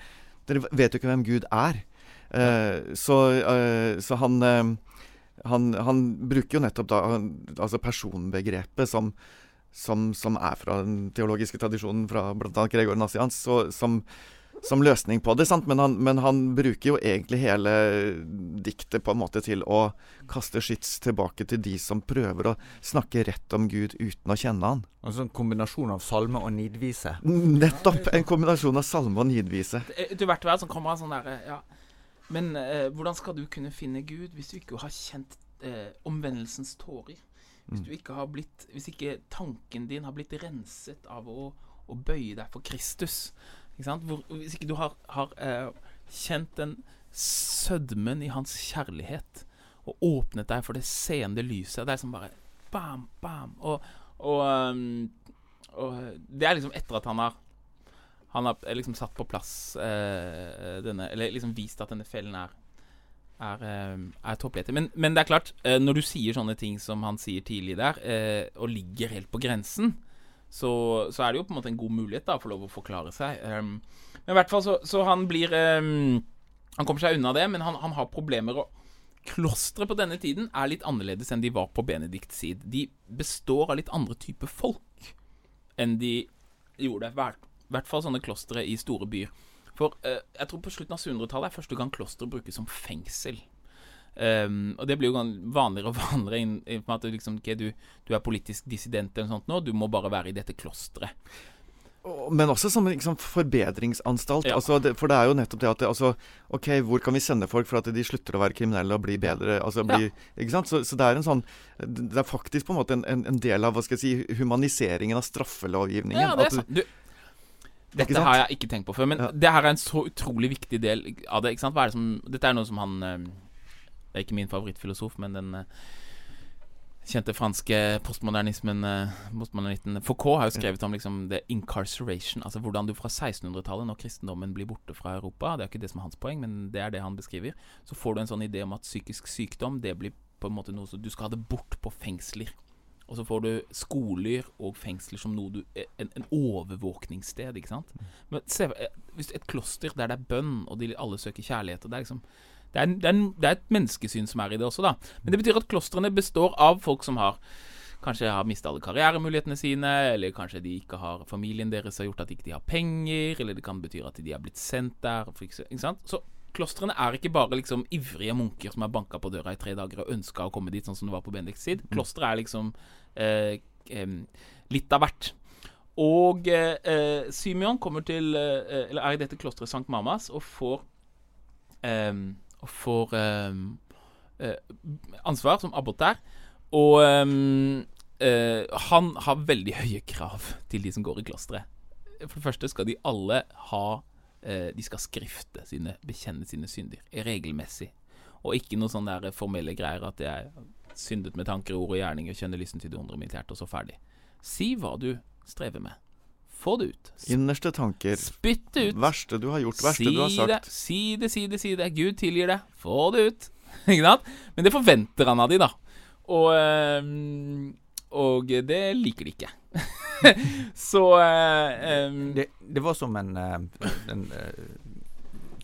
dere vet jo ikke hvem Gud er. Uh, så, uh, så han, uh, han Han bruker jo nettopp da altså personbegrepet som, som, som er fra den teologiske tradisjonen fra bl.a. Gregor Nassians, som, som løsning på det. sant? Men han, men han bruker jo egentlig hele diktet på en måte til å kaste skyts tilbake til de som prøver å snakke rett om Gud uten å kjenne han. Altså en kombinasjon av salme og nidvise. Nettopp! En kombinasjon av salme og nidvise. Etter hvert vær så kommer han sånn derre ja. Men eh, hvordan skal du kunne finne Gud hvis du ikke har kjent eh, omvendelsens tårer? Hvis du ikke har blitt Hvis ikke tanken din har blitt renset av å, å bøye deg for Kristus. Hvor, hvis ikke du har, har eh, kjent den sødmen i hans kjærlighet og åpnet deg for det seende lyset. Det er som bare bam, bam. Og, og, um, og det er liksom etter at han har han har eh, liksom satt på plass eh, denne Eller liksom vist at denne fellen er er, eh, er topplete. Men, men det er klart, eh, når du sier sånne ting som han sier tidlig der, eh, og ligger helt på grensen, så, så er det jo på en måte en god mulighet da for lov å forklare seg. Um, men i hvert fall så, så han blir um, Han kommer seg unna det, men han, han har problemer. Og klostre på denne tiden er litt annerledes enn de var på Benedikts tid. De består av litt andre typer folk enn de gjorde. I hvert fall sånne klostre i store byer. For uh, jeg tror på slutten av 700-tallet er første gang klosteret brukes som fengsel. Um, og det blir jo vanligere og vanligere inn, på at du, liksom, okay, du, du er politisk dissident eller sånt nå, du må bare være i dette klosteret. Men også som en liksom, forbedringsanstalt. Ja. Altså, det, for det er jo nettopp det at altså, OK, hvor kan vi sende folk for at de slutter å være kriminelle og blir bedre? Altså, bli, ikke sant? Så, så det er en sånn Det er faktisk på en måte en, en, en del av hva skal jeg si, humaniseringen av straffelovgivningen. Ja, det er sant. Du, dette har jeg ikke tenkt på før, men Ja. det her er en så utrolig viktig del av det. ikke sant? Er det som, dette er noe som han eh, Det er ikke min favorittfilosof, men den eh, kjente franske postmodernismen eh, postmodernisten Foucault har jo skrevet om liksom the incarceration. Altså hvordan du fra 1600-tallet, når kristendommen blir borte fra Europa Det er ikke det som er hans poeng, men det er det han beskriver. Så får du en sånn idé om at psykisk sykdom Det blir på en måte noe som Du skal ha det bort på fengsler. Og så får du skoler og fengsler som noe du En, en overvåkningssted, ikke sant. Men se, eh, et kloster der det er bønn, og de alle søker kjærlighet og Det er liksom det er, det, er det er et menneskesyn som er i det også, da. Men det betyr at klostrene består av folk som har Kanskje har mista alle karrieremulighetene sine, eller kanskje de ikke har familien deres har gjort at de ikke har penger, eller det kan bety at de har blitt sendt der. Ikke, sant? Så klostrene er ikke bare liksom ivrige munker som har banka på døra i tre dager og ønska å komme dit, sånn som det var på Benedikts tid. Klosteret er liksom eh, litt av hvert. Og eh, eh, Symeon kommer til eh, Eller er i dette klosteret Sankt Mamas og får em, Får em, eh, ansvar som abbot. Og em, eh, han har veldig høye krav til de som går i klosteret. For det første skal de alle ha eh, De skal skrifte sine, bekjenne sine synder regelmessig. Og ikke noe sånn der formelle greier at jeg syndet med tanker, ord og gjerning og kjenner lysten til det i mitt hjerte, og så ferdig. Si hva du strever med. Få det ut. Innerste tanker. Spytt det ut. Verste du har gjort, verste si du har det, sagt. si det, si det, si det. Gud tilgir det. Få det ut. Ikke sant? Men det forventer han av de, da. Og, ehm, og det liker de ikke. Så ehm, Det, det var som en, eh, en eh,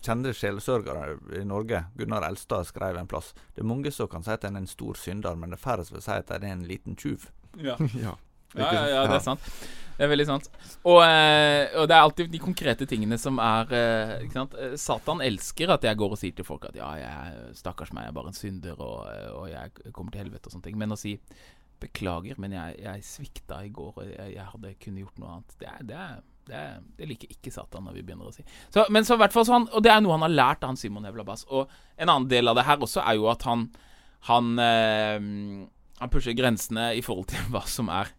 kjente sjelesørger i Norge, Gunnar Elstad, skrev en plass. Det er mange som kan si at en er en stor synder, men det færre som vil si at en er en liten tjuv. ja. Ja. Ja, ja, ja, det er sant. Det er veldig sant. Og, eh, og det er alltid de konkrete tingene som er eh, Ikke sant. Eh, Satan elsker at jeg går og sier til folk at ja, jeg, stakkars meg, jeg er bare en synder, og, og jeg kommer til helvete og sånne ting. Men å si beklager, men jeg, jeg svikta i går, og jeg, jeg hadde kunne gjort noe annet, det, er, det, er, det, det liker ikke Satan når vi begynner å si. Så, men så i hvert fall Og det er noe han har lært av han Simon Evlabas. Og en annen del av det her også er jo at han han, han pusher grensene i forhold til hva som er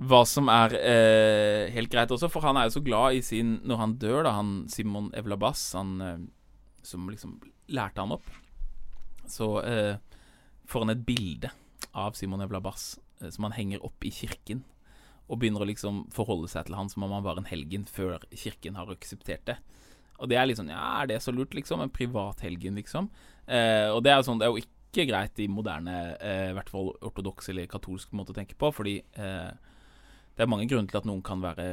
hva som er eh, helt greit også, for han er jo så glad i sin Når han dør, da, han Simon Evlabas, han eh, som liksom lærte han opp, så eh, får han et bilde av Simon Evlabas eh, som han henger opp i kirken, og begynner å liksom forholde seg til han som om han var en helgen før kirken har akseptert det. Og det er liksom Ja, er det så lurt, liksom? En privat helgen, liksom? Eh, og det er jo sånn Det er jo ikke greit i moderne, eh, i hvert fall ortodoks eller katolsk måte å tenke på, fordi eh, det er mange grunner til at noen kan være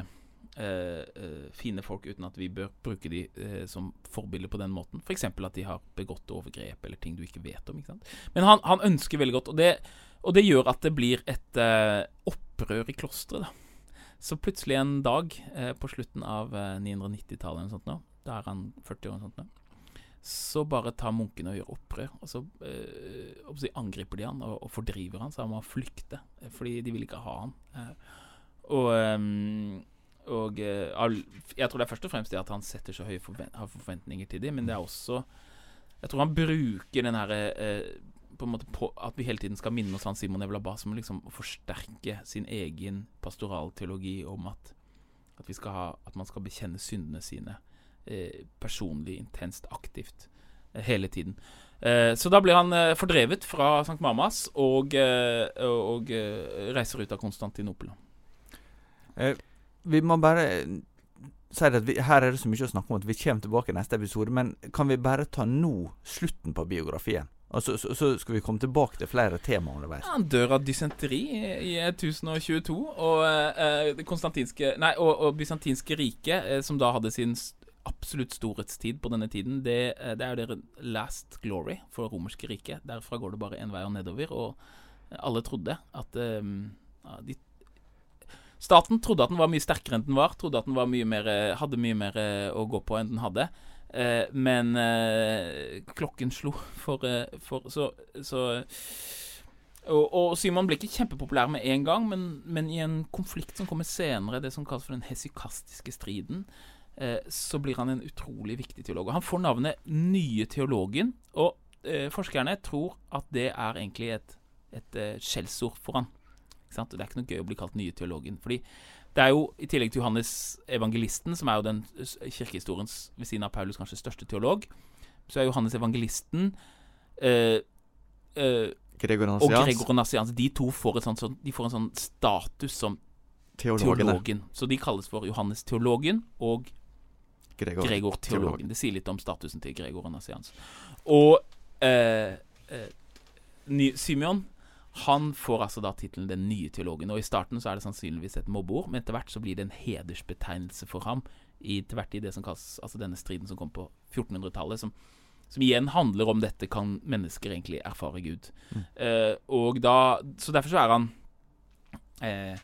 eh, eh, fine folk uten at vi bør bruke de eh, som forbilder på den måten. F.eks. at de har begått overgrep eller ting du ikke vet om. ikke sant? Men han, han ønsker veldig godt, og det, og det gjør at det blir et eh, opprør i klosteret. Så plutselig en dag eh, på slutten av eh, 990-tallet, eller noe sånt nå, da er han 40 år, eller sånt nå, så bare tar munkene og gjør opprør. Og så eh, angriper de han og, og fordriver han, så han må flykte. eh, Fordi de vil ikke ha han. Og ehm, og eh, jeg tror det er først og fremst det at han setter så høye forvent forventninger til dem, men det er også Jeg tror han bruker den herre eh, på en måte At vi hele tiden skal minne oss han Simon Evlaba som liksom å forsterke sin egen pastoralteologi om at at, ha, at man skal bekjenne syndene sine eh, personlig, intenst, aktivt eh, hele tiden. Eh, så da blir han eh, fordrevet fra Sankt Mamas og, og, reiser ut av Konstantinopel. Eh, vi må bare si at vi, her er det så mye å snakke om at vi kommer tilbake i neste episode, men kan vi bare ta nå slutten på biografien? Og så, så, så skal vi komme tilbake til flere temaer underveis. Han dør av dysenteri i, i 1022, og eh, det konstantinske Nei, og, og bysantinske riket, eh, som da hadde sin absolutt storhetstid på denne tiden, det, eh, det er jo det last glory for romerske riket. Derfra går det bare en vei og nedover, og alle trodde at eh, de Staten trodde at den var mye sterkere enn den var. Trodde at den mye mer, eh, hadde mye mer eh, å gå på enn den hadde. Eh, men klokken slo for, for Så, så og, og Simon ble ikke kjempepopulær med en gang, men, men i en konflikt som kommer senere, det som kalles for den hesikastiske striden, så blir han en utrolig viktig teolog. Og Han får navnet Nye teologen, og forskerne tror at det er egentlig et, et skjellsord for han. Det er ikke noe gøy å bli kalt nye teologen. Fordi det er jo, i tillegg til Johannes evangelisten, som er jo den kirkehistoriens ved siden av Paulus kanskje største teolog, så er Johannes evangelisten eh, eh, Gregor og Gregor Nassians. De to får, et sånt, de får en sånn status som teologene. teologen. Så de kalles for Johannes teologen og Gregor. Gregor teologen. teologen. Det sier litt om statusen til Gregor Nassians. Og eh, eh, ny, Symeon han får altså da tittelen Den nye teologen. Og I starten så er det sannsynligvis et mobbeord, men etter hvert så blir det en hedersbetegnelse for ham. I, etter hvert i det som kalles altså denne striden som kom på 1400-tallet, som, som igjen handler om dette kan mennesker egentlig erfare Gud. Mm. Eh, og da Så derfor så er han eh,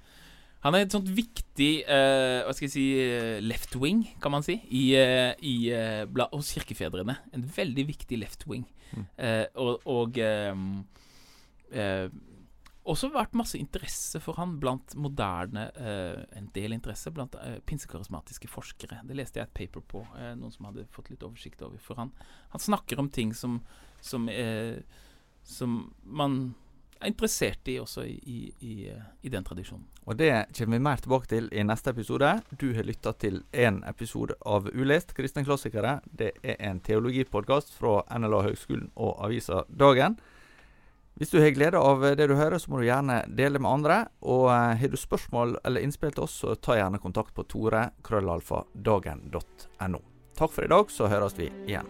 han er et sånt viktig eh, Hva skal jeg si eh, left wing, kan man si, i, eh, i, eh, bla, hos kirkefedrene. En veldig viktig left wing. Mm. Og og eh, også vært masse interesse for han blant moderne eh, En del interesse blant eh, pinsekarismatiske forskere. Det leste jeg et paper på, eh, noen som hadde fått litt oversikt over. For han, han snakker om ting som som, eh, som man er interessert i også i, i, i, eh, i den tradisjonen. Og det kommer vi mer tilbake til i neste episode. Du har lytta til en episode av Ulest kristne klassikere. Det er en teologipodkast fra NLA Høgskolen og avisa Dagen. Hvis du har glede av det du hører, så må du gjerne dele med andre. Og eh, har du spørsmål eller innspill til oss, så ta gjerne kontakt på tore krøllalfa dagen.no. Takk for i dag, så høres vi igjen.